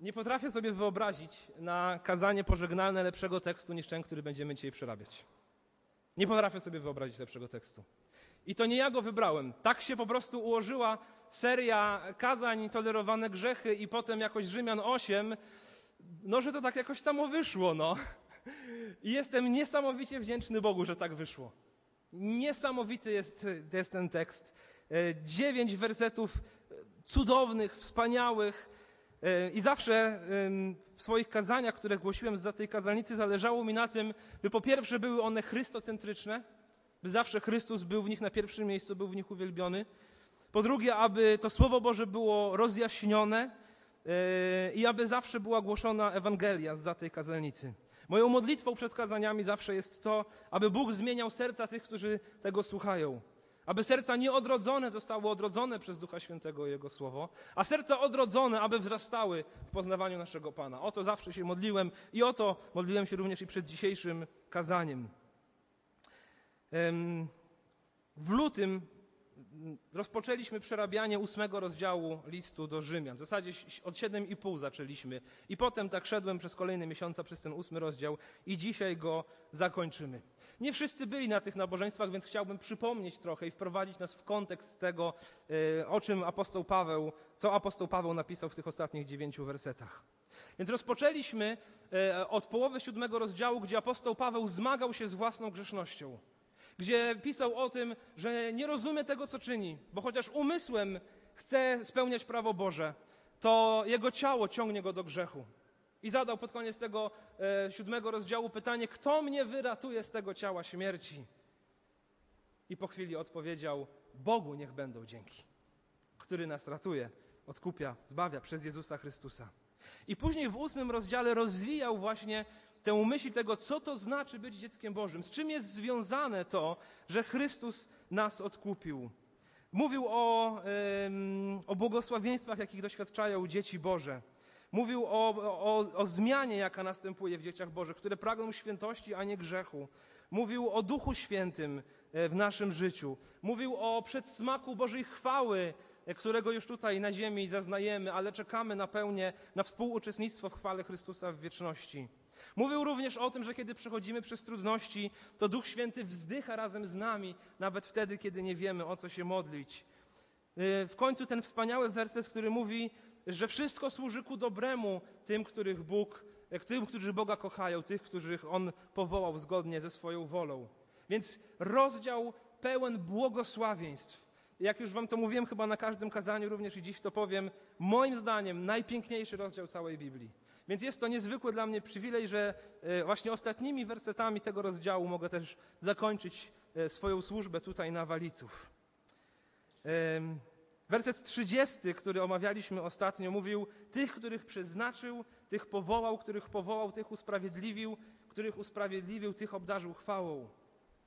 Nie potrafię sobie wyobrazić na kazanie pożegnalne lepszego tekstu niż ten, który będziemy dzisiaj przerabiać. Nie potrafię sobie wyobrazić lepszego tekstu. I to nie ja go wybrałem. Tak się po prostu ułożyła seria kazań, tolerowane grzechy i potem jakoś Rzymian 8, no że to tak jakoś samo wyszło, no. I jestem niesamowicie wdzięczny Bogu, że tak wyszło. Niesamowity jest, jest ten tekst. E, dziewięć wersetów cudownych, wspaniałych. E, I zawsze w swoich kazaniach, które głosiłem za tej kazalnicy, zależało mi na tym, by po pierwsze były one chrystocentryczne, by zawsze Chrystus był w nich na pierwszym miejscu, był w nich uwielbiony. Po drugie, aby to Słowo Boże było rozjaśnione e, i aby zawsze była głoszona Ewangelia za tej kazalnicy. Moją modlitwą przed kazaniami zawsze jest to, aby Bóg zmieniał serca tych, którzy tego słuchają. Aby serca nieodrodzone zostały odrodzone przez Ducha Świętego i Jego Słowo, a serca odrodzone, aby wzrastały w poznawaniu naszego Pana. O to zawsze się modliłem i o to modliłem się również i przed dzisiejszym kazaniem. W lutym rozpoczęliśmy przerabianie ósmego rozdziału listu do Rzymian. W zasadzie od siedem i pół zaczęliśmy. I potem tak szedłem przez kolejne miesiące przez ten ósmy rozdział i dzisiaj go zakończymy. Nie wszyscy byli na tych nabożeństwach, więc chciałbym przypomnieć trochę i wprowadzić nas w kontekst tego, e, o czym apostoł Paweł, co apostoł Paweł napisał w tych ostatnich dziewięciu wersetach. Więc rozpoczęliśmy e, od połowy siódmego rozdziału, gdzie apostoł Paweł zmagał się z własną grzesznością gdzie pisał o tym, że nie rozumie tego, co czyni, bo chociaż umysłem chce spełniać prawo Boże, to jego ciało ciągnie go do grzechu. I zadał pod koniec tego e, siódmego rozdziału pytanie: Kto mnie wyratuje z tego ciała śmierci? I po chwili odpowiedział: Bogu niech będą dzięki, który nas ratuje, odkupia, zbawia przez Jezusa Chrystusa. I później w ósmym rozdziale rozwijał właśnie tę myśl tego, co to znaczy być dzieckiem Bożym, z czym jest związane to, że Chrystus nas odkupił. Mówił o, o błogosławieństwach, jakich doświadczają dzieci Boże. Mówił o, o, o zmianie, jaka następuje w dzieciach Bożych, które pragną świętości, a nie grzechu. Mówił o Duchu Świętym e, w naszym życiu. Mówił o przedsmaku Bożej chwały, e, którego już tutaj na ziemi zaznajemy, ale czekamy na pełnię, na współuczestnictwo w chwale Chrystusa w wieczności. Mówił również o tym, że kiedy przechodzimy przez trudności, to Duch Święty wzdycha razem z nami, nawet wtedy, kiedy nie wiemy, o co się modlić. Y, w końcu ten wspaniały werset, który mówi, że wszystko służy ku dobremu tym, których Bóg, tym, którzy Boga kochają, tych, których On powołał zgodnie ze swoją wolą. Więc rozdział pełen błogosławieństw. Jak już wam to mówiłem chyba na każdym kazaniu, również i dziś to powiem, moim zdaniem najpiękniejszy rozdział całej Biblii. Więc jest to niezwykły dla mnie przywilej, że e, właśnie ostatnimi wersetami tego rozdziału mogę też zakończyć e, swoją służbę tutaj na Waliców. Werset 30, który omawialiśmy ostatnio, mówił: Tych, których przeznaczył, tych powołał, których powołał, tych usprawiedliwił, których usprawiedliwił, tych obdarzył chwałą.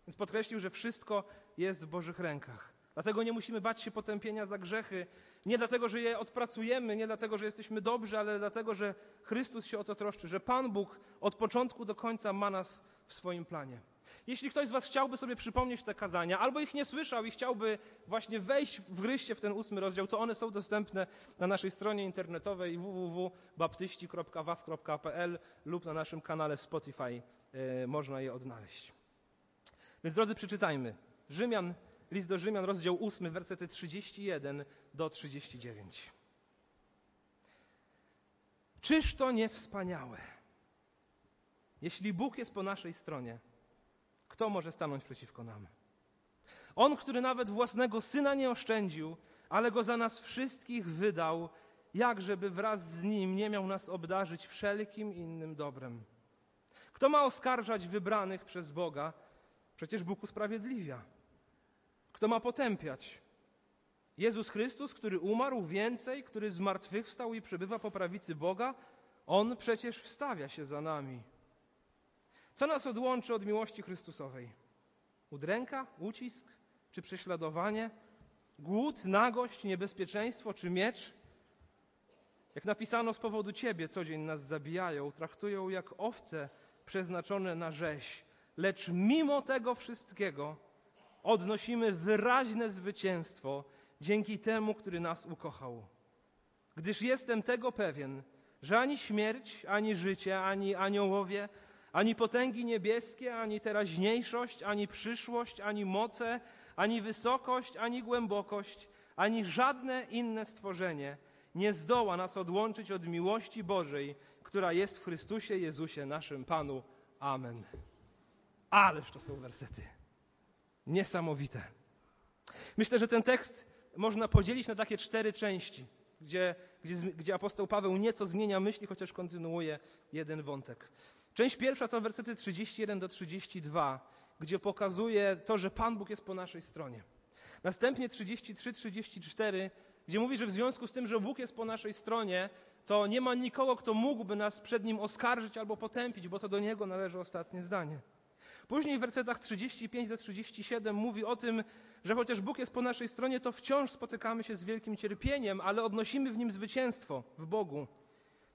Więc podkreślił, że wszystko jest w Bożych rękach. Dlatego nie musimy bać się potępienia za grzechy. Nie dlatego, że je odpracujemy, nie dlatego, że jesteśmy dobrzy, ale dlatego, że Chrystus się o to troszczy, że Pan Bóg od początku do końca ma nas w swoim planie. Jeśli ktoś z Was chciałby sobie przypomnieć te kazania, albo ich nie słyszał i chciałby właśnie wejść, wgryźć w ten ósmy rozdział, to one są dostępne na naszej stronie internetowej www.baptyści.waw.pl lub na naszym kanale Spotify. E, można je odnaleźć. Więc drodzy, przeczytajmy. Rzymian List do Rzymian, rozdział 8, wersety 31 do 39. Czyż to nie wspaniałe? Jeśli Bóg jest po naszej stronie, kto może stanąć przeciwko nam? On, który nawet własnego syna nie oszczędził, ale go za nas wszystkich wydał, jak żeby wraz z nim nie miał nas obdarzyć wszelkim innym dobrem. Kto ma oskarżać wybranych przez Boga? Przecież Bóg usprawiedliwia. Kto ma potępiać? Jezus Chrystus, który umarł więcej, który zmartwychwstał i przebywa po prawicy Boga, On przecież wstawia się za nami. Co nas odłączy od miłości Chrystusowej? Udręka, ucisk czy prześladowanie? Głód, nagość, niebezpieczeństwo czy miecz? Jak napisano z powodu Ciebie, co dzień nas zabijają, traktują jak owce przeznaczone na rzeź. Lecz mimo tego wszystkiego odnosimy wyraźne zwycięstwo dzięki temu, który nas ukochał. Gdyż jestem tego pewien, że ani śmierć, ani życie, ani aniołowie, ani potęgi niebieskie, ani teraźniejszość, ani przyszłość, ani moce, ani wysokość, ani głębokość, ani żadne inne stworzenie nie zdoła nas odłączyć od miłości Bożej, która jest w Chrystusie Jezusie, naszym Panu. Amen. Ależ to są wersety. Niesamowite. Myślę, że ten tekst można podzielić na takie cztery części, gdzie, gdzie, gdzie apostoł Paweł nieco zmienia myśli, chociaż kontynuuje jeden wątek. Część pierwsza to wersety 31 do 32, gdzie pokazuje to, że Pan Bóg jest po naszej stronie. Następnie 33-34, gdzie mówi, że w związku z tym, że Bóg jest po naszej stronie, to nie ma nikogo, kto mógłby nas przed Nim oskarżyć albo potępić, bo to do Niego należy ostatnie zdanie. Później w wersetach 35 do 37 mówi o tym, że chociaż Bóg jest po naszej stronie, to wciąż spotykamy się z wielkim cierpieniem, ale odnosimy w nim zwycięstwo w Bogu.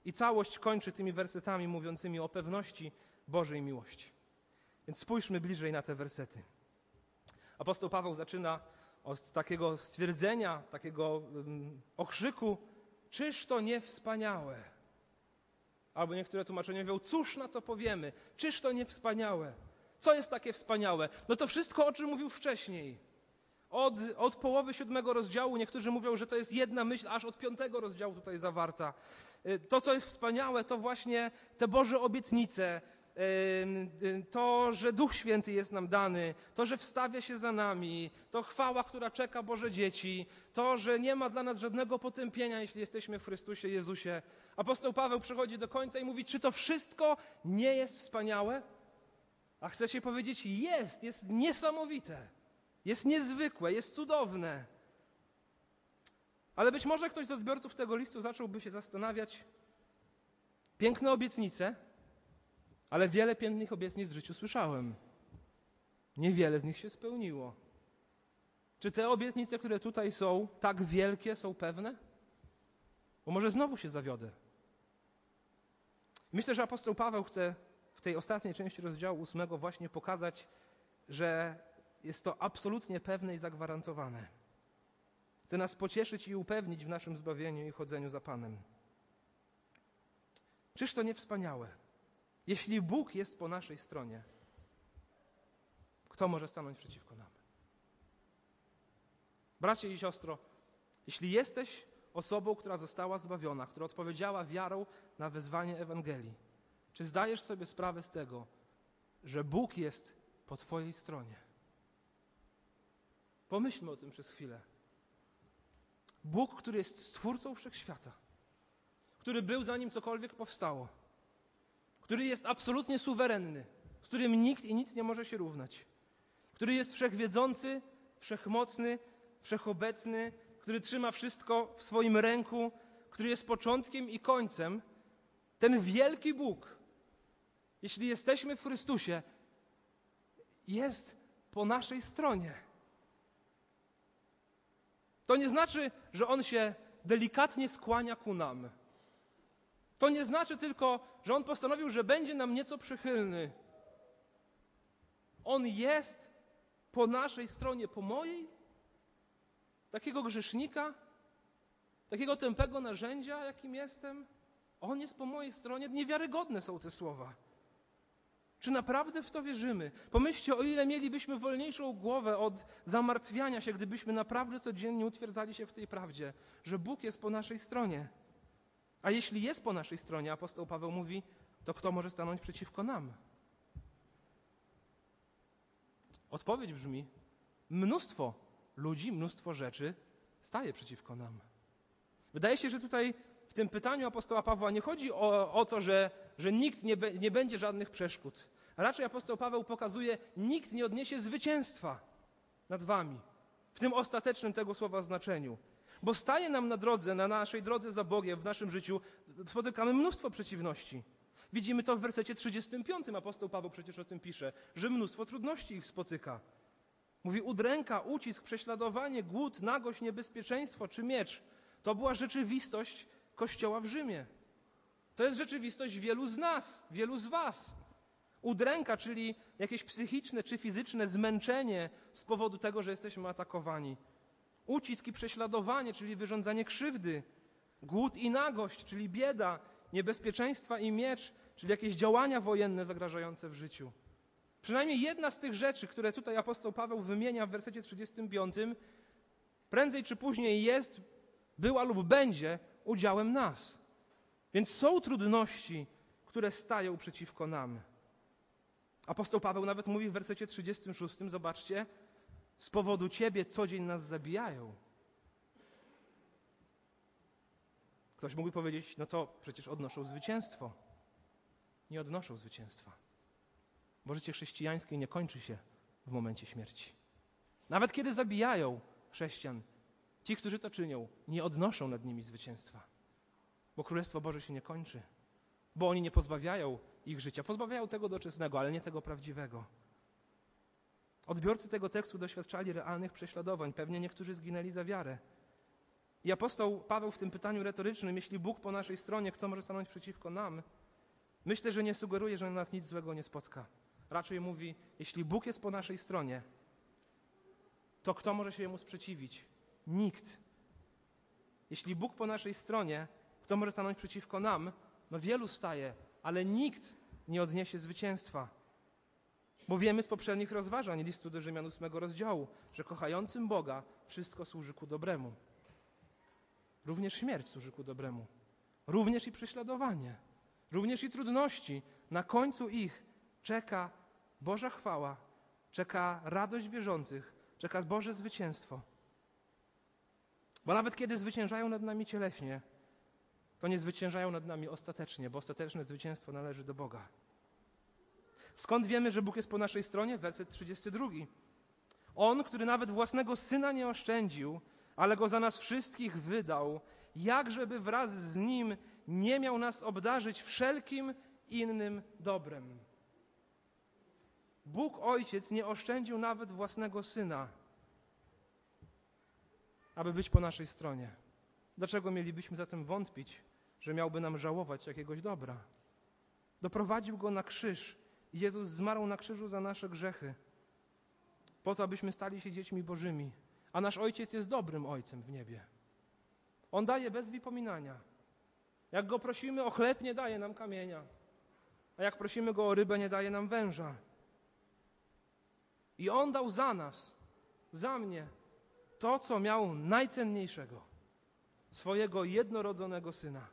I całość kończy tymi wersetami mówiącymi o pewności Bożej miłości. Więc spójrzmy bliżej na te wersety. Apostoł Paweł zaczyna od takiego stwierdzenia, takiego um, okrzyku, czyż to nie wspaniałe? Albo niektóre tłumaczenia mówią, cóż na to powiemy, czyż to nie wspaniałe? Co jest takie wspaniałe? No to wszystko, o czym mówił wcześniej. Od, od połowy siódmego rozdziału niektórzy mówią, że to jest jedna myśl, aż od piątego rozdziału tutaj zawarta. Y, to, co jest wspaniałe, to właśnie te Boże obietnice, y, y, to, że Duch Święty jest nam dany, to, że wstawia się za nami, to chwała, która czeka Boże dzieci, to, że nie ma dla nas żadnego potępienia, jeśli jesteśmy w Chrystusie Jezusie. Apostoł Paweł przychodzi do końca i mówi, czy to wszystko nie jest wspaniałe? A chcę się powiedzieć, jest, jest niesamowite, jest niezwykłe, jest cudowne. Ale być może ktoś z odbiorców tego listu zacząłby się zastanawiać, piękne obietnice, ale wiele pięknych obietnic w życiu słyszałem. Niewiele z nich się spełniło. Czy te obietnice, które tutaj są, tak wielkie, są pewne? Bo może znowu się zawiodę. Myślę, że apostoł Paweł chce w tej ostatniej części rozdziału ósmego właśnie pokazać, że jest to absolutnie pewne i zagwarantowane. Chce nas pocieszyć i upewnić w naszym zbawieniu i chodzeniu za Panem. Czyż to nie wspaniałe? Jeśli Bóg jest po naszej stronie, kto może stanąć przeciwko nam? Bracie i siostro, jeśli jesteś osobą, która została zbawiona, która odpowiedziała wiarą na wezwanie Ewangelii, czy zdajesz sobie sprawę z tego, że Bóg jest po Twojej stronie? Pomyślmy o tym przez chwilę. Bóg, który jest stwórcą wszechświata, który był zanim cokolwiek powstało, który jest absolutnie suwerenny, z którym nikt i nic nie może się równać, który jest wszechwiedzący, wszechmocny, wszechobecny, który trzyma wszystko w swoim ręku, który jest początkiem i końcem, ten wielki Bóg, jeśli jesteśmy w Chrystusie, jest po naszej stronie. To nie znaczy, że On się delikatnie skłania ku nam. To nie znaczy tylko, że On postanowił, że będzie nam nieco przychylny. On jest po naszej stronie, po mojej, takiego grzesznika, takiego tępego narzędzia, jakim jestem. On jest po mojej stronie. Niewiarygodne są te słowa. Czy naprawdę w to wierzymy? Pomyślcie, o ile mielibyśmy wolniejszą głowę od zamartwiania się, gdybyśmy naprawdę codziennie utwierdzali się w tej prawdzie, że Bóg jest po naszej stronie. A jeśli jest po naszej stronie, apostoł Paweł mówi, to kto może stanąć przeciwko nam? Odpowiedź brzmi: mnóstwo ludzi, mnóstwo rzeczy staje przeciwko nam. Wydaje się, że tutaj w tym pytaniu apostoła Pawła nie chodzi o, o to, że, że nikt nie, be, nie będzie żadnych przeszkód. Raczej apostoł Paweł pokazuje, nikt nie odniesie zwycięstwa nad wami. W tym ostatecznym tego słowa znaczeniu. Bo staje nam na drodze, na naszej drodze za Bogiem, w naszym życiu, spotykamy mnóstwo przeciwności. Widzimy to w wersecie 35. Apostoł Paweł przecież o tym pisze, że mnóstwo trudności ich spotyka. Mówi udręka, ucisk, prześladowanie, głód, nagość, niebezpieczeństwo czy miecz. To była rzeczywistość Kościoła w Rzymie. To jest rzeczywistość wielu z nas, wielu z Was. Udręka, czyli jakieś psychiczne czy fizyczne zmęczenie z powodu tego, że jesteśmy atakowani. Ucisk i prześladowanie, czyli wyrządzanie krzywdy. Głód i nagość, czyli bieda, niebezpieczeństwa i miecz, czyli jakieś działania wojenne zagrażające w życiu. Przynajmniej jedna z tych rzeczy, które tutaj apostoł Paweł wymienia w wersecie 35, prędzej czy później jest, była lub będzie udziałem nas. Więc są trudności, które stają przeciwko nam. Apostoł Paweł nawet mówi w wersecie 36, zobaczcie, z powodu Ciebie co dzień nas zabijają. Ktoś mógłby powiedzieć, no to przecież odnoszą zwycięstwo. Nie odnoszą zwycięstwa. Bo życie chrześcijańskie nie kończy się w momencie śmierci. Nawet kiedy zabijają chrześcijan, ci, którzy to czynią, nie odnoszą nad nimi zwycięstwa. Bo Królestwo Boże się nie kończy. Bo oni nie pozbawiają ich życia. Pozbawiają tego doczesnego, ale nie tego prawdziwego. Odbiorcy tego tekstu doświadczali realnych prześladowań. Pewnie niektórzy zginęli za wiarę. I apostoł Paweł w tym pytaniu retorycznym, jeśli Bóg po naszej stronie, kto może stanąć przeciwko nam? Myślę, że nie sugeruje, że nas nic złego nie spotka. Raczej mówi, jeśli Bóg jest po naszej stronie, to kto może się Jemu sprzeciwić? Nikt. Jeśli Bóg po naszej stronie, kto może stanąć przeciwko nam? No wielu staje, ale nikt nie odniesie zwycięstwa. Bo wiemy z poprzednich rozważań listu do Rzymian 8 rozdziału, że kochającym Boga wszystko służy ku dobremu. Również śmierć służy ku dobremu. Również i prześladowanie. Również i trudności. Na końcu ich czeka Boża chwała, czeka radość wierzących, czeka Boże zwycięstwo. Bo nawet kiedy zwyciężają nad nami cieleśnie, to nie zwyciężają nad nami ostatecznie, bo ostateczne zwycięstwo należy do Boga. Skąd wiemy, że Bóg jest po naszej stronie? Werset 32. On, który nawet własnego syna nie oszczędził, ale go za nas wszystkich wydał, jakżeby wraz z nim nie miał nas obdarzyć wszelkim innym dobrem. Bóg Ojciec nie oszczędził nawet własnego syna, aby być po naszej stronie. Dlaczego mielibyśmy zatem wątpić, że miałby nam żałować jakiegoś dobra? Doprowadził go na krzyż i Jezus zmarł na krzyżu za nasze grzechy, po to, abyśmy stali się dziećmi Bożymi. A nasz Ojciec jest dobrym Ojcem w niebie. On daje bez wypominania. Jak go prosimy o chleb, nie daje nam kamienia. A jak prosimy go o rybę, nie daje nam węża. I on dał za nas, za mnie, to, co miał najcenniejszego swojego jednorodzonego syna.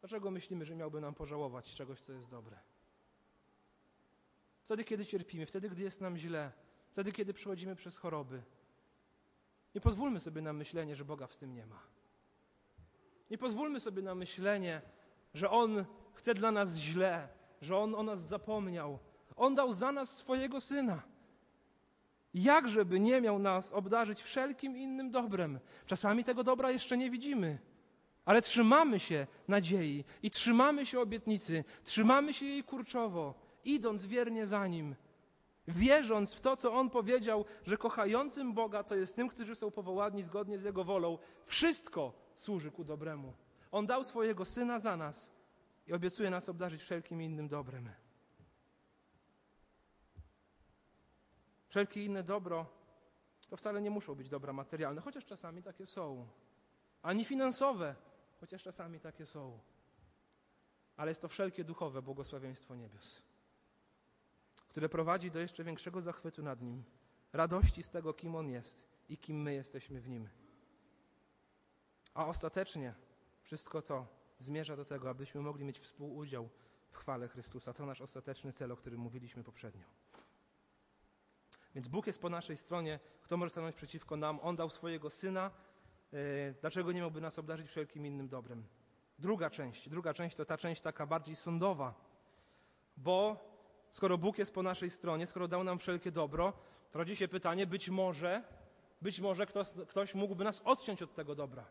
Dlaczego myślimy, że miałby nam pożałować czegoś, co jest dobre? Wtedy, kiedy cierpimy, wtedy, gdy jest nam źle, wtedy, kiedy przechodzimy przez choroby. Nie pozwólmy sobie na myślenie, że Boga w tym nie ma. Nie pozwólmy sobie na myślenie, że On chce dla nas źle, że On o nas zapomniał. On dał za nas swojego Syna. Jakżeby nie miał nas obdarzyć wszelkim innym dobrem? Czasami tego dobra jeszcze nie widzimy, ale trzymamy się nadziei i trzymamy się obietnicy, trzymamy się jej kurczowo, idąc wiernie za Nim wierząc w to, co On powiedział, że kochającym Boga to jest tym, którzy są powołani zgodnie z Jego wolą, wszystko służy ku dobremu. On dał swojego Syna za nas i obiecuje nas obdarzyć wszelkim innym dobrem. Wszelkie inne dobro to wcale nie muszą być dobra materialne, chociaż czasami takie są. Ani finansowe, chociaż czasami takie są. Ale jest to wszelkie duchowe błogosławieństwo niebios które prowadzi do jeszcze większego zachwytu nad Nim, radości z tego, kim On jest i kim my jesteśmy w Nim. A ostatecznie wszystko to zmierza do tego, abyśmy mogli mieć współudział w chwale Chrystusa. To nasz ostateczny cel, o którym mówiliśmy poprzednio. Więc Bóg jest po naszej stronie. Kto może stanąć przeciwko nam? On dał swojego Syna. E, dlaczego nie miałby nas obdarzyć wszelkim innym dobrem? Druga część. Druga część to ta część taka bardziej sądowa. Bo skoro Bóg jest po naszej stronie, skoro dał nam wszelkie dobro, to rodzi się pytanie, być może, być może ktoś, ktoś mógłby nas odciąć od tego dobra.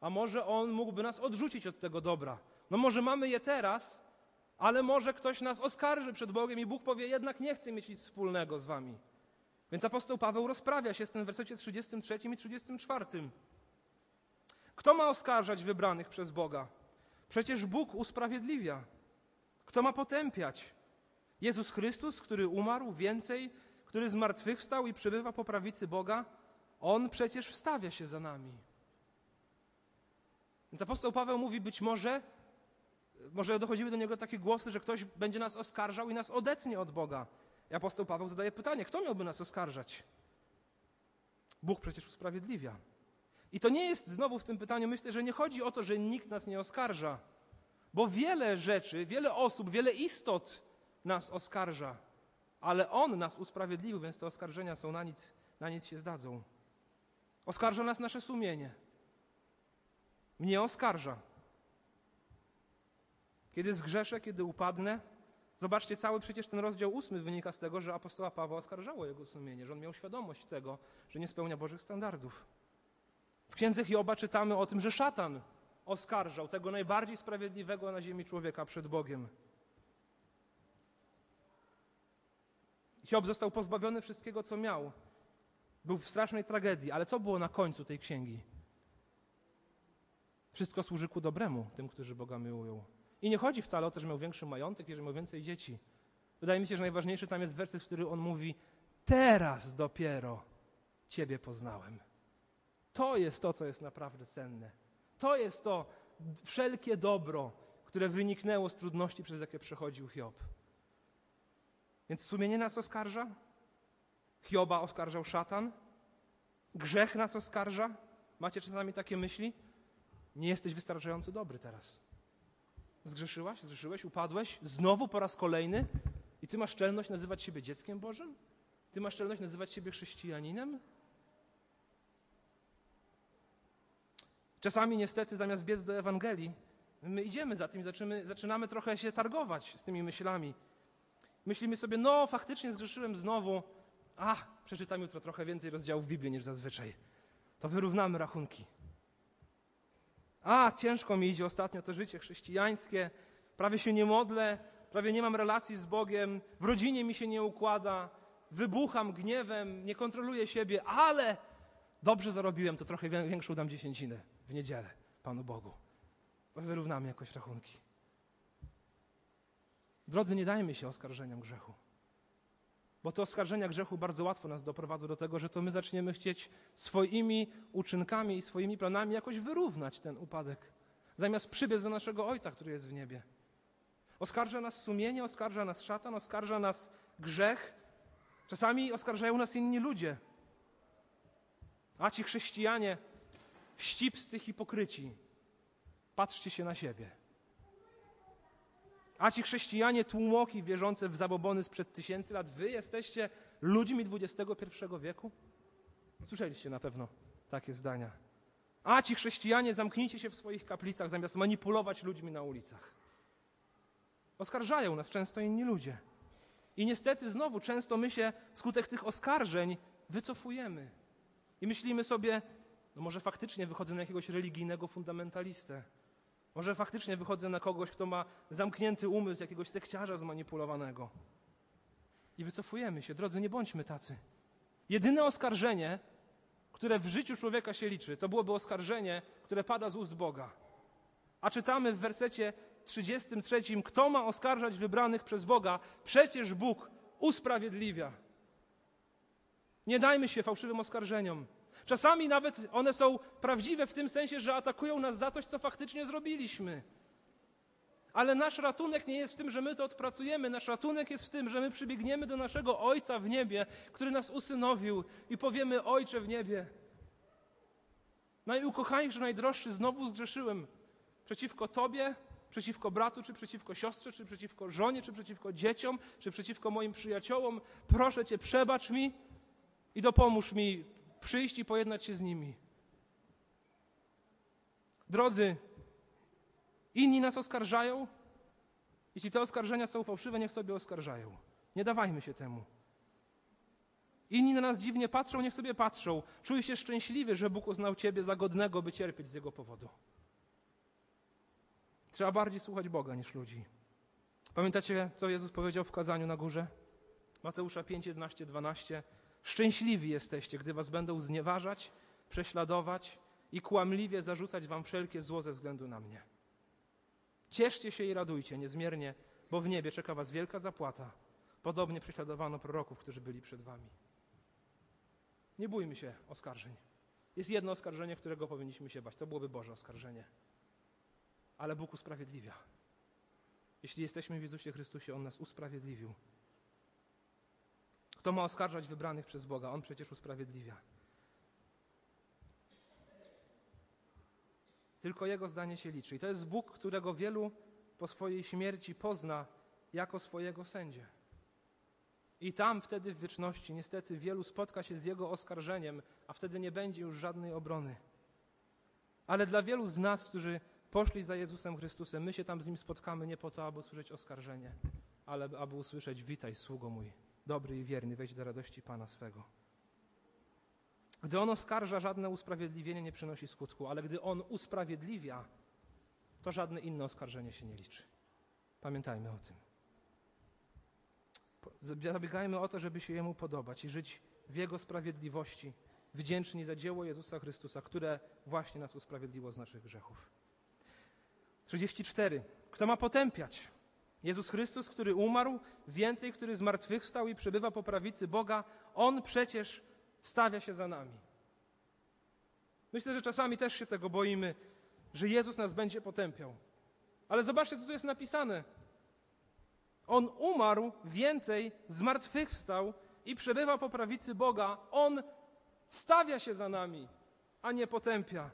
A może On mógłby nas odrzucić od tego dobra. No może mamy je teraz, ale może ktoś nas oskarży przed Bogiem i Bóg powie, jednak nie chcę mieć nic wspólnego z wami. Więc apostoł Paweł rozprawia się z tym w wersecie 33 i 34. Kto ma oskarżać wybranych przez Boga? Przecież Bóg usprawiedliwia. Kto ma potępiać? Jezus Chrystus, który umarł więcej, który zmartwychwstał i przebywa po prawicy Boga, On przecież wstawia się za nami. Więc apostoł Paweł mówi, być może, może dochodziły do niego takie głosy, że ktoś będzie nas oskarżał i nas odetnie od Boga. I apostoł Paweł zadaje pytanie, kto miałby nas oskarżać? Bóg przecież usprawiedliwia. I to nie jest znowu w tym pytaniu, myślę, że nie chodzi o to, że nikt nas nie oskarża, bo wiele rzeczy, wiele osób, wiele istot nas oskarża, ale On nas usprawiedliwił, więc te oskarżenia są na nic, na nic się zdadzą. Oskarża nas nasze sumienie. Mnie oskarża. Kiedy zgrzeszę, kiedy upadnę, zobaczcie, cały przecież ten rozdział ósmy wynika z tego, że apostoła Pawła oskarżało jego sumienie, że on miał świadomość tego, że nie spełnia Bożych standardów. W księdze Hioba czytamy o tym, że szatan oskarżał tego najbardziej sprawiedliwego na ziemi człowieka przed Bogiem. Hiob został pozbawiony wszystkiego, co miał. Był w strasznej tragedii, ale co było na końcu tej księgi? Wszystko służy ku dobremu tym, którzy Boga miłują. I nie chodzi wcale o to, że miał większy majątek i że miał więcej dzieci. Wydaje mi się, że najważniejszy tam jest werset, w którym on mówi: Teraz dopiero Ciebie poznałem. To jest to, co jest naprawdę cenne. To jest to wszelkie dobro, które wyniknęło z trudności, przez jakie przechodził Hiob. Więc sumienie nas oskarża, Hioba oskarżał szatan, grzech nas oskarża. Macie czasami takie myśli? Nie jesteś wystarczająco dobry teraz. Zgrzeszyłaś, zgrzeszyłeś, upadłeś, znowu po raz kolejny i ty masz czelność nazywać siebie dzieckiem Bożym? Ty masz czelność nazywać siebie chrześcijaninem? Czasami niestety zamiast biec do Ewangelii, my idziemy za tym i zaczynamy, zaczynamy trochę się targować z tymi myślami. Myślimy sobie, no faktycznie zgrzeszyłem znowu, a przeczytam jutro trochę więcej rozdziałów Biblii niż zazwyczaj. To wyrównamy rachunki. A, ciężko mi idzie ostatnio to życie chrześcijańskie, prawie się nie modlę, prawie nie mam relacji z Bogiem, w rodzinie mi się nie układa, wybucham gniewem, nie kontroluję siebie, ale dobrze zarobiłem, to trochę większą dam dziesięcinę w niedzielę Panu Bogu. To wyrównamy jakoś rachunki. Drodzy, nie dajmy się oskarżeniom grzechu. Bo te oskarżenia grzechu bardzo łatwo nas doprowadzą do tego, że to my zaczniemy chcieć swoimi uczynkami i swoimi planami jakoś wyrównać ten upadek, zamiast przybiec do naszego Ojca, który jest w niebie. Oskarża nas sumienie, oskarża nas szatan, oskarża nas grzech. Czasami oskarżają nas inni ludzie. A ci chrześcijanie, wścibscy hipokryci, patrzcie się na siebie. A ci chrześcijanie, tłumoki wierzące w zabobony sprzed tysięcy lat, wy jesteście ludźmi XXI wieku? Słyszeliście na pewno takie zdania. A ci chrześcijanie, zamknijcie się w swoich kaplicach, zamiast manipulować ludźmi na ulicach. Oskarżają nas często inni ludzie. I niestety znowu często my się wskutek tych oskarżeń wycofujemy. I myślimy sobie, no może faktycznie wychodzę na jakiegoś religijnego fundamentalistę. Może faktycznie wychodzę na kogoś, kto ma zamknięty umysł, jakiegoś sekciarza zmanipulowanego. I wycofujemy się. Drodzy, nie bądźmy tacy. Jedyne oskarżenie, które w życiu człowieka się liczy, to byłoby oskarżenie, które pada z ust Boga. A czytamy w wersecie 33, kto ma oskarżać wybranych przez Boga? Przecież Bóg usprawiedliwia. Nie dajmy się fałszywym oskarżeniom. Czasami nawet one są prawdziwe w tym sensie, że atakują nas za coś, co faktycznie zrobiliśmy. Ale nasz ratunek nie jest w tym, że my to odpracujemy. Nasz ratunek jest w tym, że my przybiegniemy do naszego Ojca w niebie, który nas usynowił i powiemy: Ojcze w niebie, najukochańszy, najdroższy, znowu zgrzeszyłem przeciwko Tobie, przeciwko bratu, czy przeciwko siostrze, czy przeciwko żonie, czy przeciwko dzieciom, czy przeciwko moim przyjaciołom. Proszę Cię, przebacz mi i dopomóż mi przyjść i pojednać się z nimi. Drodzy, inni nas oskarżają. Jeśli te oskarżenia są fałszywe, niech sobie oskarżają. Nie dawajmy się temu. Inni na nas dziwnie patrzą, niech sobie patrzą. Czuj się szczęśliwy, że Bóg uznał Ciebie za godnego, by cierpieć z Jego powodu. Trzeba bardziej słuchać Boga niż ludzi. Pamiętacie, co Jezus powiedział w kazaniu na górze? Mateusza 5, 11, 12. Szczęśliwi jesteście, gdy was będą znieważać, prześladować i kłamliwie zarzucać wam wszelkie zło ze względu na mnie. Cieszcie się i radujcie niezmiernie, bo w niebie czeka was wielka zapłata. Podobnie prześladowano proroków, którzy byli przed wami. Nie bójmy się oskarżeń. Jest jedno oskarżenie, którego powinniśmy się bać. To byłoby Boże oskarżenie. ale Bóg usprawiedliwia. Jeśli jesteśmy w Jezusie Chrystusie, On nas usprawiedliwił. Kto ma oskarżać wybranych przez Boga? On przecież usprawiedliwia. Tylko Jego zdanie się liczy. I to jest Bóg, którego wielu po swojej śmierci pozna jako swojego sędzię. I tam wtedy w wieczności niestety wielu spotka się z Jego oskarżeniem, a wtedy nie będzie już żadnej obrony. Ale dla wielu z nas, którzy poszli za Jezusem Chrystusem, my się tam z Nim spotkamy nie po to, aby usłyszeć oskarżenie, ale aby usłyszeć witaj, sługo mój, dobry i wierny, wejdź do radości Pana swego. Gdy On oskarża, żadne usprawiedliwienie nie przynosi skutku, ale gdy On usprawiedliwia, to żadne inne oskarżenie się nie liczy. Pamiętajmy o tym. Zabiegajmy o to, żeby się Jemu podobać i żyć w Jego sprawiedliwości, wdzięczni za dzieło Jezusa Chrystusa, które właśnie nas usprawiedliło z naszych grzechów. 34. Kto ma potępiać? Jezus Chrystus, który umarł, więcej, który zmartwychwstał i przebywa po prawicy Boga, On przecież wstawia się za nami. Myślę, że czasami też się tego boimy, że Jezus nas będzie potępiał. Ale zobaczcie, co tu jest napisane. On umarł, więcej, zmartwychwstał i przebywa po prawicy Boga. On wstawia się za nami, a nie potępia.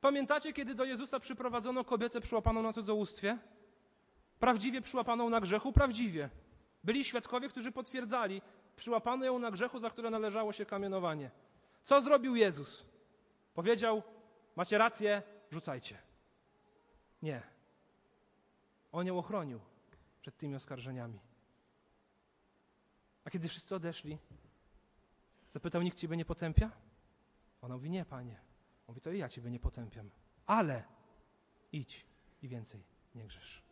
Pamiętacie, kiedy do Jezusa przyprowadzono kobietę przyłapaną na cudzołóstwie? Prawdziwie przyłapaną na grzechu? Prawdziwie. Byli świadkowie, którzy potwierdzali, przyłapano ją na grzechu, za które należało się kamienowanie. Co zrobił Jezus? Powiedział, macie rację, rzucajcie. Nie. On ją ochronił przed tymi oskarżeniami. A kiedy wszyscy odeszli, zapytał, nikt ciebie nie potępia? Ona mówi, nie, panie. On mówi, to i ja ciebie nie potępiam. Ale idź i więcej nie grzesz.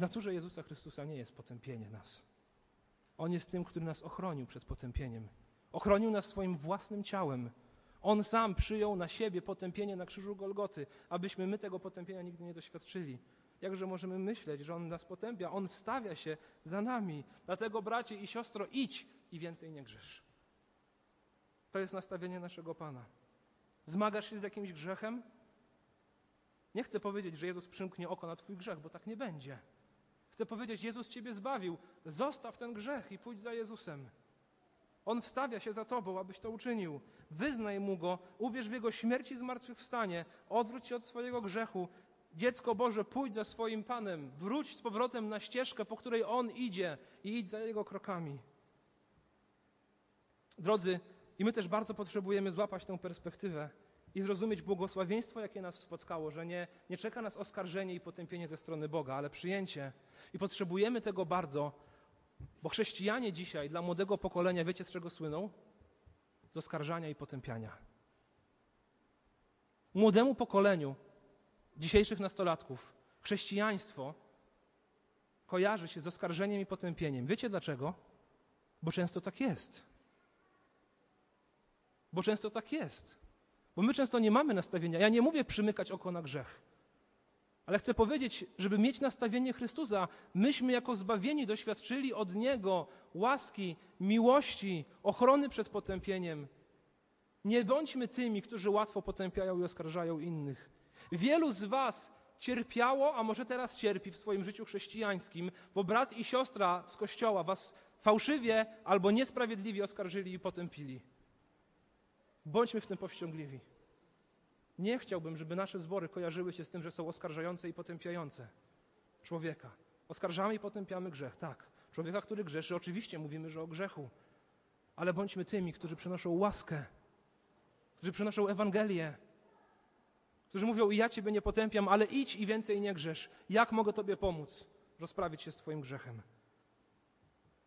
W naturze Jezusa Chrystusa nie jest potępienie nas. On jest tym, który nas ochronił przed potępieniem. Ochronił nas swoim własnym ciałem. On sam przyjął na siebie potępienie na krzyżu Golgoty, abyśmy my tego potępienia nigdy nie doświadczyli. Jakże możemy myśleć, że On nas potępia? On wstawia się za nami. Dlatego, bracie i siostro, idź i więcej nie grzesz. To jest nastawienie naszego Pana. Zmagasz się z jakimś grzechem? Nie chcę powiedzieć, że Jezus przymknie oko na Twój grzech, bo tak nie będzie. Chcę powiedzieć, Jezus Ciebie zbawił. Zostaw ten grzech i pójdź za Jezusem. On wstawia się za Tobą, abyś to uczynił. Wyznaj Mu Go, uwierz w Jego śmierci i zmartwychwstanie, odwróć się od swojego grzechu. Dziecko Boże, pójdź za swoim Panem, wróć z powrotem na ścieżkę, po której On idzie i idź za Jego krokami. Drodzy, i my też bardzo potrzebujemy złapać tę perspektywę i zrozumieć błogosławieństwo, jakie nas spotkało, że nie, nie czeka nas oskarżenie i potępienie ze strony Boga, ale przyjęcie. I potrzebujemy tego bardzo, bo chrześcijanie dzisiaj dla młodego pokolenia, wiecie z czego słyną? Z oskarżania i potępiania. Młodemu pokoleniu dzisiejszych nastolatków chrześcijaństwo kojarzy się z oskarżeniem i potępieniem. Wiecie dlaczego? Bo często tak jest. Bo często tak jest. Bo my często nie mamy nastawienia. Ja nie mówię przymykać oko na grzech. Ale chcę powiedzieć, żeby mieć nastawienie Chrystusa, myśmy jako zbawieni doświadczyli od Niego łaski, miłości, ochrony przed potępieniem. Nie bądźmy tymi, którzy łatwo potępiają i oskarżają innych. Wielu z Was cierpiało, a może teraz cierpi w swoim życiu chrześcijańskim, bo brat i siostra z kościoła Was fałszywie albo niesprawiedliwie oskarżyli i potępili. Bądźmy w tym powściągliwi. Nie chciałbym, żeby nasze zbory kojarzyły się z tym, że są oskarżające i potępiające człowieka. Oskarżamy i potępiamy grzech, tak. Człowieka, który grzeszy, oczywiście mówimy, że o grzechu, ale bądźmy tymi, którzy przynoszą łaskę, którzy przynoszą Ewangelię, którzy mówią: I ja Ciebie nie potępiam, ale idź i więcej nie grzesz. Jak mogę Tobie pomóc rozprawić się z Twoim grzechem?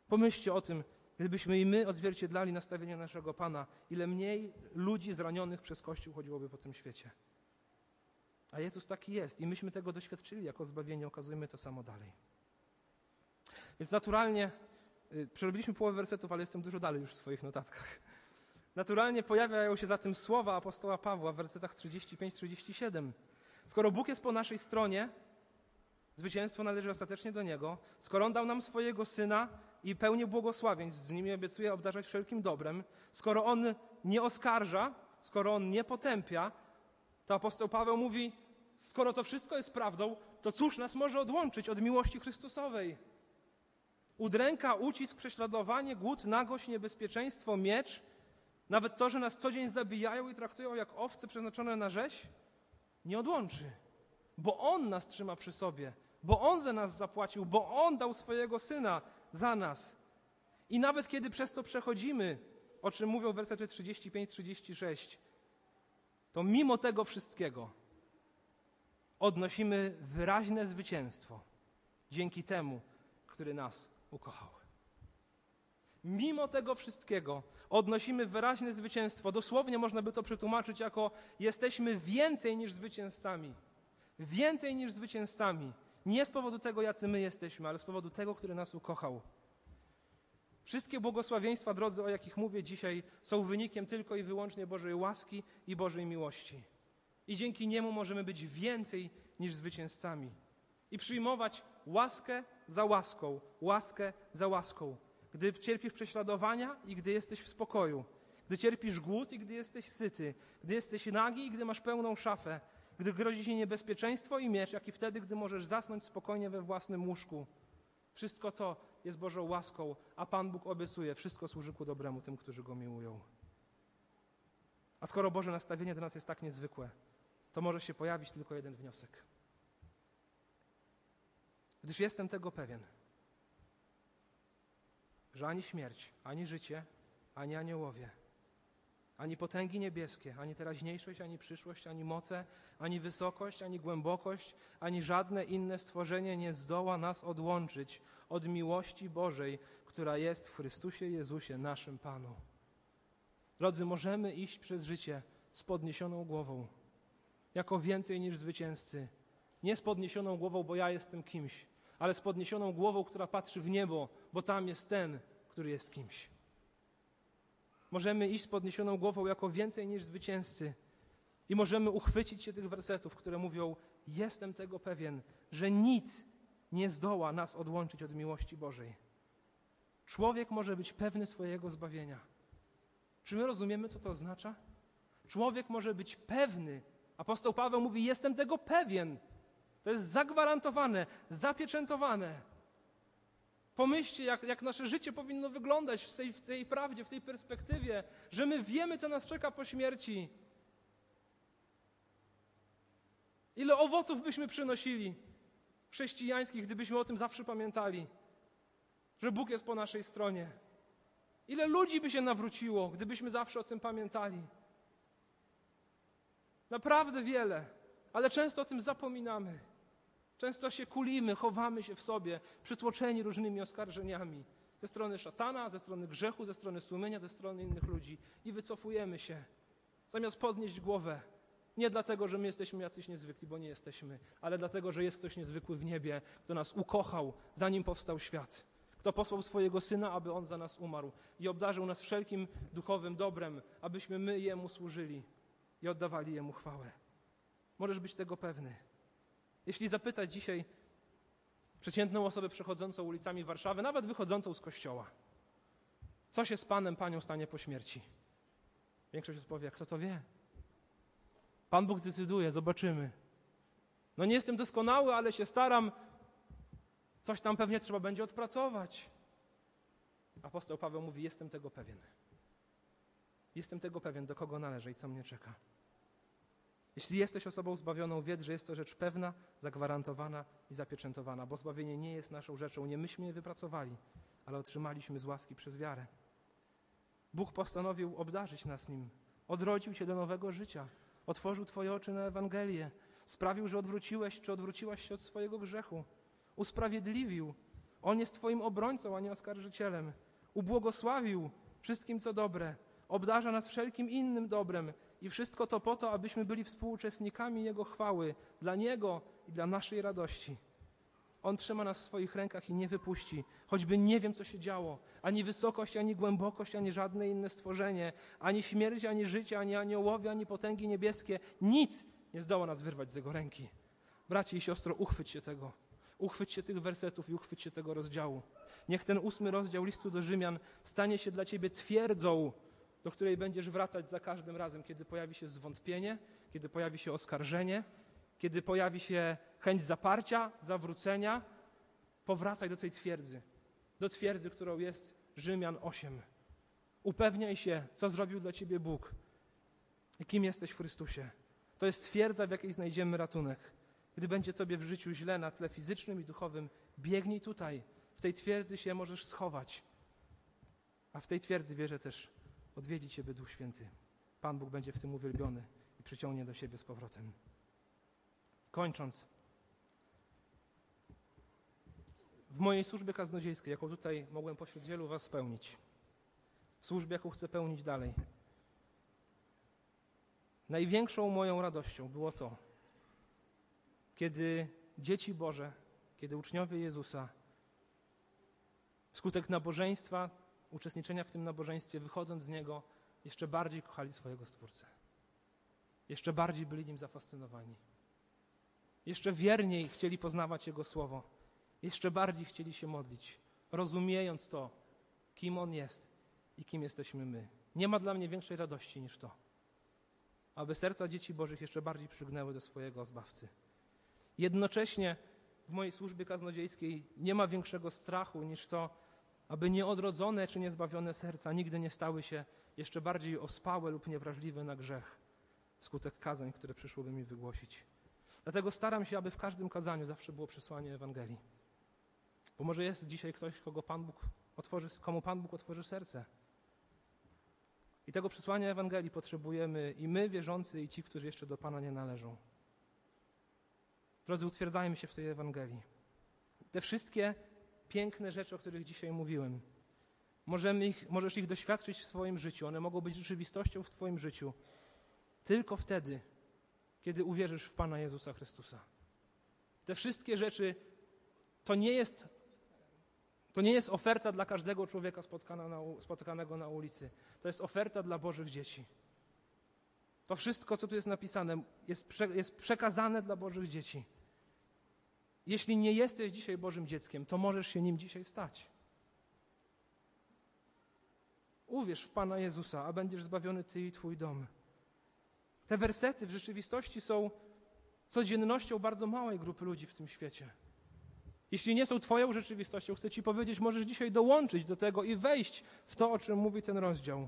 Pomyślcie o tym, Gdybyśmy i my odzwierciedlali nastawienie naszego Pana, ile mniej ludzi zranionych przez Kościół chodziłoby po tym świecie. A Jezus taki jest i myśmy tego doświadczyli jako zbawienie, okazujemy to samo dalej. Więc naturalnie, y, przerobiliśmy połowę wersetów, ale jestem dużo dalej już w swoich notatkach. Naturalnie pojawiają się zatem słowa apostoła Pawła w wersetach 35-37. Skoro Bóg jest po naszej stronie, zwycięstwo należy ostatecznie do Niego. Skoro On dał nam swojego Syna, i pełnię błogosławieństw, z nimi obiecuje obdarzać wszelkim dobrem, skoro On nie oskarża, skoro On nie potępia, To apostoł Paweł mówi: Skoro to wszystko jest prawdą, to cóż nas może odłączyć od miłości Chrystusowej? Udręka, ucisk, prześladowanie, głód, nagość, niebezpieczeństwo, miecz, nawet to, że nas co dzień zabijają i traktują jak owce przeznaczone na rzeź, nie odłączy, bo On nas trzyma przy sobie, bo On za nas zapłacił, bo On dał swojego Syna za nas. I nawet kiedy przez to przechodzimy, o czym mówią wersety 35-36, to mimo tego wszystkiego odnosimy wyraźne zwycięstwo dzięki temu, który nas ukochał. Mimo tego wszystkiego odnosimy wyraźne zwycięstwo. Dosłownie można by to przetłumaczyć jako jesteśmy więcej niż zwycięzcami. Więcej niż zwycięzcami. Nie z powodu tego, jacy my jesteśmy, ale z powodu tego, który nas ukochał. Wszystkie błogosławieństwa, drodzy, o jakich mówię dzisiaj, są wynikiem tylko i wyłącznie Bożej łaski i Bożej miłości. I dzięki niemu możemy być więcej niż zwycięzcami. I przyjmować łaskę za łaską, łaskę za łaską. Gdy cierpisz prześladowania i gdy jesteś w spokoju. Gdy cierpisz głód i gdy jesteś syty. Gdy jesteś nagi i gdy masz pełną szafę. Gdy grozi ci niebezpieczeństwo i miecz, jak i wtedy, gdy możesz zasnąć spokojnie we własnym łóżku. Wszystko to jest Bożą łaską, a Pan Bóg obiecuje, wszystko służy ku dobremu tym, którzy Go miłują. A skoro Boże nastawienie do nas jest tak niezwykłe, to może się pojawić tylko jeden wniosek. Gdyż jestem tego pewien, że ani śmierć, ani życie, ani aniołowie, ani potęgi niebieskie, ani teraźniejszość, ani przyszłość, ani moce, ani wysokość, ani głębokość, ani żadne inne stworzenie nie zdoła nas odłączyć od miłości Bożej, która jest w Chrystusie Jezusie, naszym Panu. Drodzy, możemy iść przez życie z podniesioną głową, jako więcej niż zwycięzcy. Nie z podniesioną głową, bo ja jestem kimś, ale z podniesioną głową, która patrzy w niebo, bo tam jest ten, który jest kimś. Możemy iść z podniesioną głową jako więcej niż zwycięzcy. I możemy uchwycić się tych wersetów, które mówią: Jestem tego pewien, że nic nie zdoła nas odłączyć od miłości Bożej. Człowiek może być pewny swojego zbawienia. Czy my rozumiemy, co to oznacza? Człowiek może być pewny. Apostoł Paweł mówi: Jestem tego pewien. To jest zagwarantowane, zapieczętowane. Pomyślcie, jak, jak nasze życie powinno wyglądać w tej, w tej prawdzie, w tej perspektywie, że my wiemy, co nas czeka po śmierci. Ile owoców byśmy przynosili chrześcijańskich, gdybyśmy o tym zawsze pamiętali, że Bóg jest po naszej stronie. Ile ludzi by się nawróciło, gdybyśmy zawsze o tym pamiętali. Naprawdę wiele, ale często o tym zapominamy. Często się kulimy, chowamy się w sobie, przytłoczeni różnymi oskarżeniami ze strony szatana, ze strony grzechu, ze strony sumienia, ze strony innych ludzi i wycofujemy się, zamiast podnieść głowę. Nie dlatego, że my jesteśmy jacyś niezwykli, bo nie jesteśmy, ale dlatego, że jest ktoś niezwykły w niebie, kto nas ukochał, zanim powstał świat. Kto posłał swojego syna, aby on za nas umarł i obdarzył nas wszelkim duchowym dobrem, abyśmy my jemu służyli i oddawali jemu chwałę. Możesz być tego pewny. Jeśli zapytać dzisiaj przeciętną osobę przechodzącą ulicami Warszawy, nawet wychodzącą z kościoła, co się z Panem, Panią stanie po śmierci? Większość odpowie, kto to wie? Pan Bóg zdecyduje, zobaczymy. No nie jestem doskonały, ale się staram. Coś tam pewnie trzeba będzie odpracować. Apostoł Paweł mówi: Jestem tego pewien. Jestem tego pewien, do kogo należę i co mnie czeka. Jeśli jesteś osobą zbawioną, wiedz, że jest to rzecz pewna, zagwarantowana i zapieczętowana, bo zbawienie nie jest naszą rzeczą. Nie myśmy je wypracowali, ale otrzymaliśmy z łaski przez wiarę. Bóg postanowił obdarzyć nas nim, odrodził cię do nowego życia, otworzył twoje oczy na Ewangelię, sprawił, że odwróciłeś czy odwróciłaś się od swojego grzechu, usprawiedliwił. On jest twoim obrońcą, a nie oskarżycielem. Ubłogosławił wszystkim, co dobre, obdarza nas wszelkim innym dobrem i wszystko to po to, abyśmy byli współuczestnikami Jego chwały, dla Niego i dla naszej radości. On trzyma nas w swoich rękach i nie wypuści, choćby nie wiem, co się działo. Ani wysokość, ani głębokość, ani żadne inne stworzenie, ani śmierć, ani życie, ani aniołowie, ani potęgi niebieskie. Nic nie zdoła nas wyrwać z Jego ręki. Bracie i siostro, uchwyć się tego. Uchwyć się tych wersetów i uchwyć się tego rozdziału. Niech ten ósmy rozdział listu do Rzymian stanie się dla Ciebie twierdzą do której będziesz wracać za każdym razem, kiedy pojawi się zwątpienie, kiedy pojawi się oskarżenie, kiedy pojawi się chęć zaparcia, zawrócenia. Powracaj do tej twierdzy, do twierdzy, którą jest Rzymian 8. Upewniaj się, co zrobił dla ciebie Bóg i kim jesteś w Chrystusie. To jest twierdza, w jakiej znajdziemy ratunek. Gdy będzie tobie w życiu źle na tle fizycznym i duchowym, biegnij tutaj. W tej twierdzy się możesz schować. A w tej twierdzy wierzę też odwiedzi ciebie Duch Święty. Pan Bóg będzie w tym uwielbiony i przyciągnie do siebie z powrotem. Kończąc. W mojej służbie kaznodziejskiej, jaką tutaj mogłem pośród wielu was spełnić, w służbie, jaką chcę pełnić dalej, największą moją radością było to, kiedy dzieci Boże, kiedy uczniowie Jezusa, wskutek nabożeństwa, uczestniczenia w tym nabożeństwie, wychodząc z niego, jeszcze bardziej kochali swojego Stwórcę. Jeszcze bardziej byli nim zafascynowani. Jeszcze wierniej chcieli poznawać Jego Słowo. Jeszcze bardziej chcieli się modlić, rozumiejąc to, kim On jest i kim jesteśmy my. Nie ma dla mnie większej radości niż to, aby serca dzieci Bożych jeszcze bardziej przygnęły do swojego Zbawcy. Jednocześnie w mojej służbie kaznodziejskiej nie ma większego strachu niż to, aby nieodrodzone czy niezbawione serca nigdy nie stały się jeszcze bardziej ospałe lub niewrażliwe na grzech wskutek kazań, które przyszłoby mi wygłosić. Dlatego staram się, aby w każdym kazaniu zawsze było przesłanie Ewangelii. Bo może jest dzisiaj ktoś, kogo Pan Bóg otworzy, komu Pan Bóg otworzy serce. I tego przesłania Ewangelii potrzebujemy i my, wierzący, i ci, którzy jeszcze do Pana nie należą. Drodzy, utwierdzajmy się w tej Ewangelii. Te wszystkie piękne rzeczy, o których dzisiaj mówiłem, możemy ich, możesz ich doświadczyć w swoim życiu. One mogą być rzeczywistością w Twoim życiu tylko wtedy, kiedy uwierzysz w Pana Jezusa Chrystusa. Te wszystkie rzeczy to nie jest, to nie jest oferta dla każdego człowieka na, spotkanego na ulicy. To jest oferta dla Bożych dzieci. To wszystko, co tu jest napisane, jest, prze, jest przekazane dla Bożych dzieci. Jeśli nie jesteś dzisiaj Bożym dzieckiem, to możesz się nim dzisiaj stać. Uwierz w Pana Jezusa, a będziesz zbawiony Ty i Twój dom. Te wersety w rzeczywistości są codziennością bardzo małej grupy ludzi w tym świecie. Jeśli nie są Twoją rzeczywistością, chcę Ci powiedzieć, możesz dzisiaj dołączyć do tego i wejść w to, o czym mówi ten rozdział.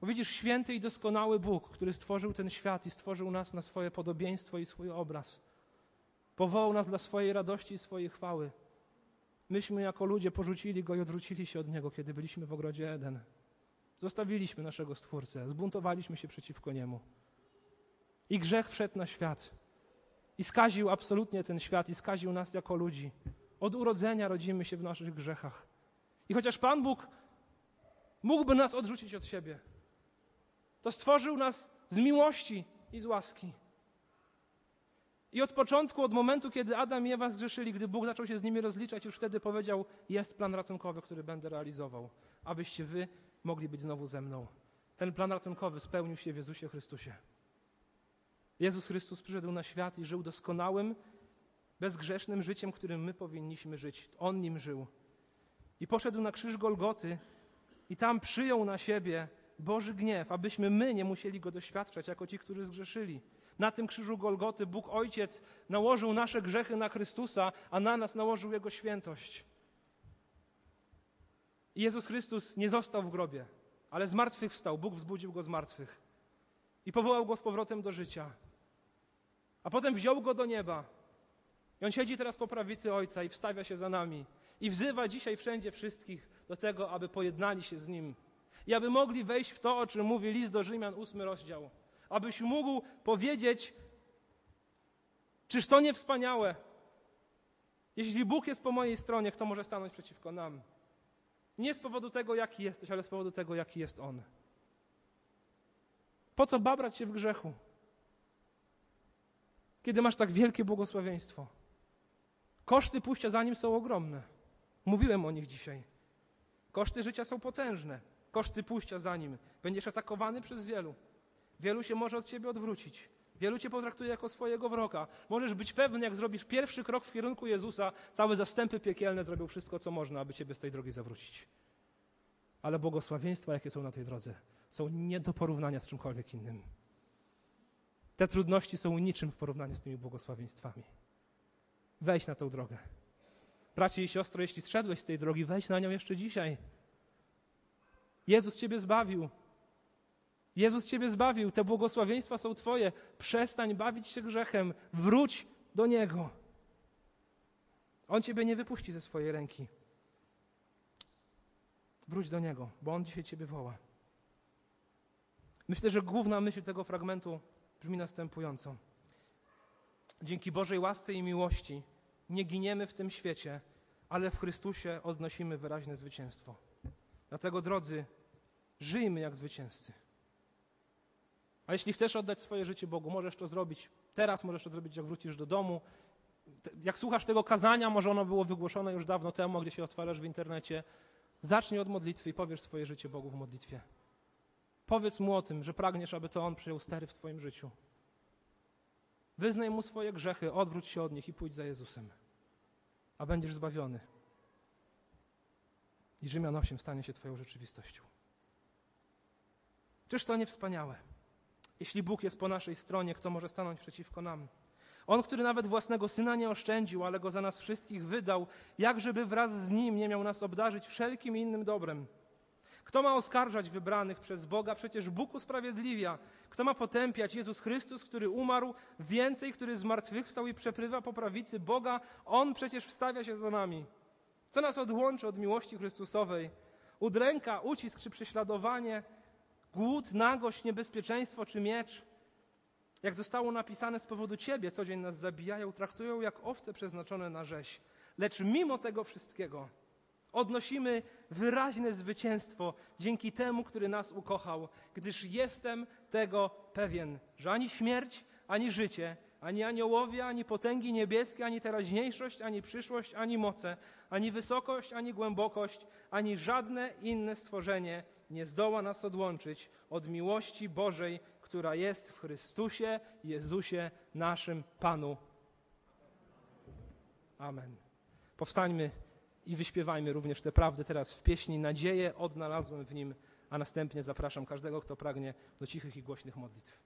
Bo widzisz, święty i doskonały Bóg, który stworzył ten świat i stworzył nas na swoje podobieństwo i swój obraz, powołał nas dla swojej radości i swojej chwały. Myśmy jako ludzie porzucili Go i odwrócili się od Niego, kiedy byliśmy w ogrodzie Eden. Zostawiliśmy naszego Stwórcę, zbuntowaliśmy się przeciwko Niemu. I grzech wszedł na świat. I skaził absolutnie ten świat, i skaził nas jako ludzi. Od urodzenia rodzimy się w naszych grzechach. I chociaż Pan Bóg mógłby nas odrzucić od siebie, to stworzył nas z miłości i z łaski. I od początku, od momentu, kiedy Adam i Ewa zgrzeszyli, gdy Bóg zaczął się z nimi rozliczać, już wtedy powiedział: Jest plan ratunkowy, który będę realizował, abyście wy mogli być znowu ze mną. Ten plan ratunkowy spełnił się w Jezusie Chrystusie. Jezus Chrystus przyszedł na świat i żył doskonałym, bezgrzesznym życiem, którym my powinniśmy żyć. On nim żył. I poszedł na krzyż Golgoty i tam przyjął na siebie Boży gniew, abyśmy my nie musieli go doświadczać jako ci, którzy zgrzeszyli. Na tym krzyżu Golgoty Bóg Ojciec nałożył nasze grzechy na Chrystusa, a na nas nałożył Jego świętość. I Jezus Chrystus nie został w grobie, ale z martwych wstał. Bóg wzbudził go z martwych i powołał go z powrotem do życia. A potem wziął go do nieba. I on siedzi teraz po prawicy Ojca i wstawia się za nami. I wzywa dzisiaj wszędzie wszystkich do tego, aby pojednali się z Nim. I aby mogli wejść w to, o czym mówi list do Rzymian, ósmy rozdział. Abyś mógł powiedzieć, czyż to nie wspaniałe? Jeśli Bóg jest po mojej stronie, kto może stanąć przeciwko nam? Nie z powodu tego, jaki jesteś, ale z powodu tego, jaki jest On. Po co babrać się w grzechu? Kiedy masz tak wielkie błogosławieństwo. Koszty pójścia za Nim są ogromne. Mówiłem o nich dzisiaj. Koszty życia są potężne. Koszty pójścia za Nim. Będziesz atakowany przez wielu. Wielu się może od Ciebie odwrócić. Wielu Cię potraktuje jako swojego wroga. Możesz być pewny, jak zrobisz pierwszy krok w kierunku Jezusa, całe zastępy piekielne zrobią wszystko, co można, aby Ciebie z tej drogi zawrócić. ale błogosławieństwa, jakie są na tej drodze, są nie do porównania z czymkolwiek innym. Te trudności są niczym w porównaniu z tymi błogosławieństwami. Wejdź na tę drogę. Bracie i siostro, jeśli zszedłeś z tej drogi, wejdź na nią jeszcze dzisiaj. Jezus Ciebie zbawił. Jezus Ciebie zbawił. Te błogosławieństwa są Twoje. Przestań bawić się grzechem. Wróć do Niego. On Ciebie nie wypuści ze swojej ręki. Wróć do Niego, bo On dzisiaj Ciebie woła. Myślę, że główna myśl tego fragmentu brzmi następująco. Dzięki Bożej łasce i miłości nie giniemy w tym świecie, ale w Chrystusie odnosimy wyraźne zwycięstwo. Dlatego, drodzy, żyjmy jak zwycięzcy. A jeśli chcesz oddać swoje życie Bogu, możesz to zrobić teraz, możesz to zrobić, jak wrócisz do domu. Jak słuchasz tego kazania, może ono było wygłoszone już dawno temu, gdzie się otwarzasz w internecie. Zacznij od modlitwy i powiesz swoje życie Bogu w modlitwie. Powiedz mu o tym, że pragniesz, aby to On przyjął stery w Twoim życiu. Wyznaj mu swoje grzechy, odwróć się od nich i pójdź za Jezusem, a będziesz zbawiony. I Rzymian 8 stanie się Twoją rzeczywistością. Czyż to nie wspaniałe? Jeśli Bóg jest po naszej stronie, kto może stanąć przeciwko nam? On, który nawet własnego syna nie oszczędził, ale go za nas wszystkich wydał, jakżeby wraz z nim nie miał nas obdarzyć wszelkim innym dobrem. Kto ma oskarżać wybranych przez Boga? Przecież Bóg usprawiedliwia. Kto ma potępiać? Jezus Chrystus, który umarł, więcej, który zmartwychwstał i przeprywa po prawicy Boga. On przecież wstawia się za nami. Co nas odłączy od miłości Chrystusowej? Udręka, ucisk czy prześladowanie, głód, nagość, niebezpieczeństwo czy miecz? Jak zostało napisane z powodu Ciebie, co dzień nas zabijają, traktują jak owce przeznaczone na rzeź. Lecz mimo tego wszystkiego odnosimy wyraźne zwycięstwo dzięki temu, który nas ukochał, gdyż jestem tego pewien, że ani śmierć, ani życie, ani aniołowie, ani potęgi niebieskie, ani teraźniejszość, ani przyszłość, ani moce, ani wysokość, ani głębokość, ani żadne inne stworzenie nie zdoła nas odłączyć od miłości Bożej, która jest w Chrystusie Jezusie, naszym Panu. Amen. Powstańmy i wyśpiewajmy również te prawdy teraz w pieśni Nadzieję odnalazłem w nim, a następnie zapraszam każdego, kto pragnie do cichych i głośnych modlitw.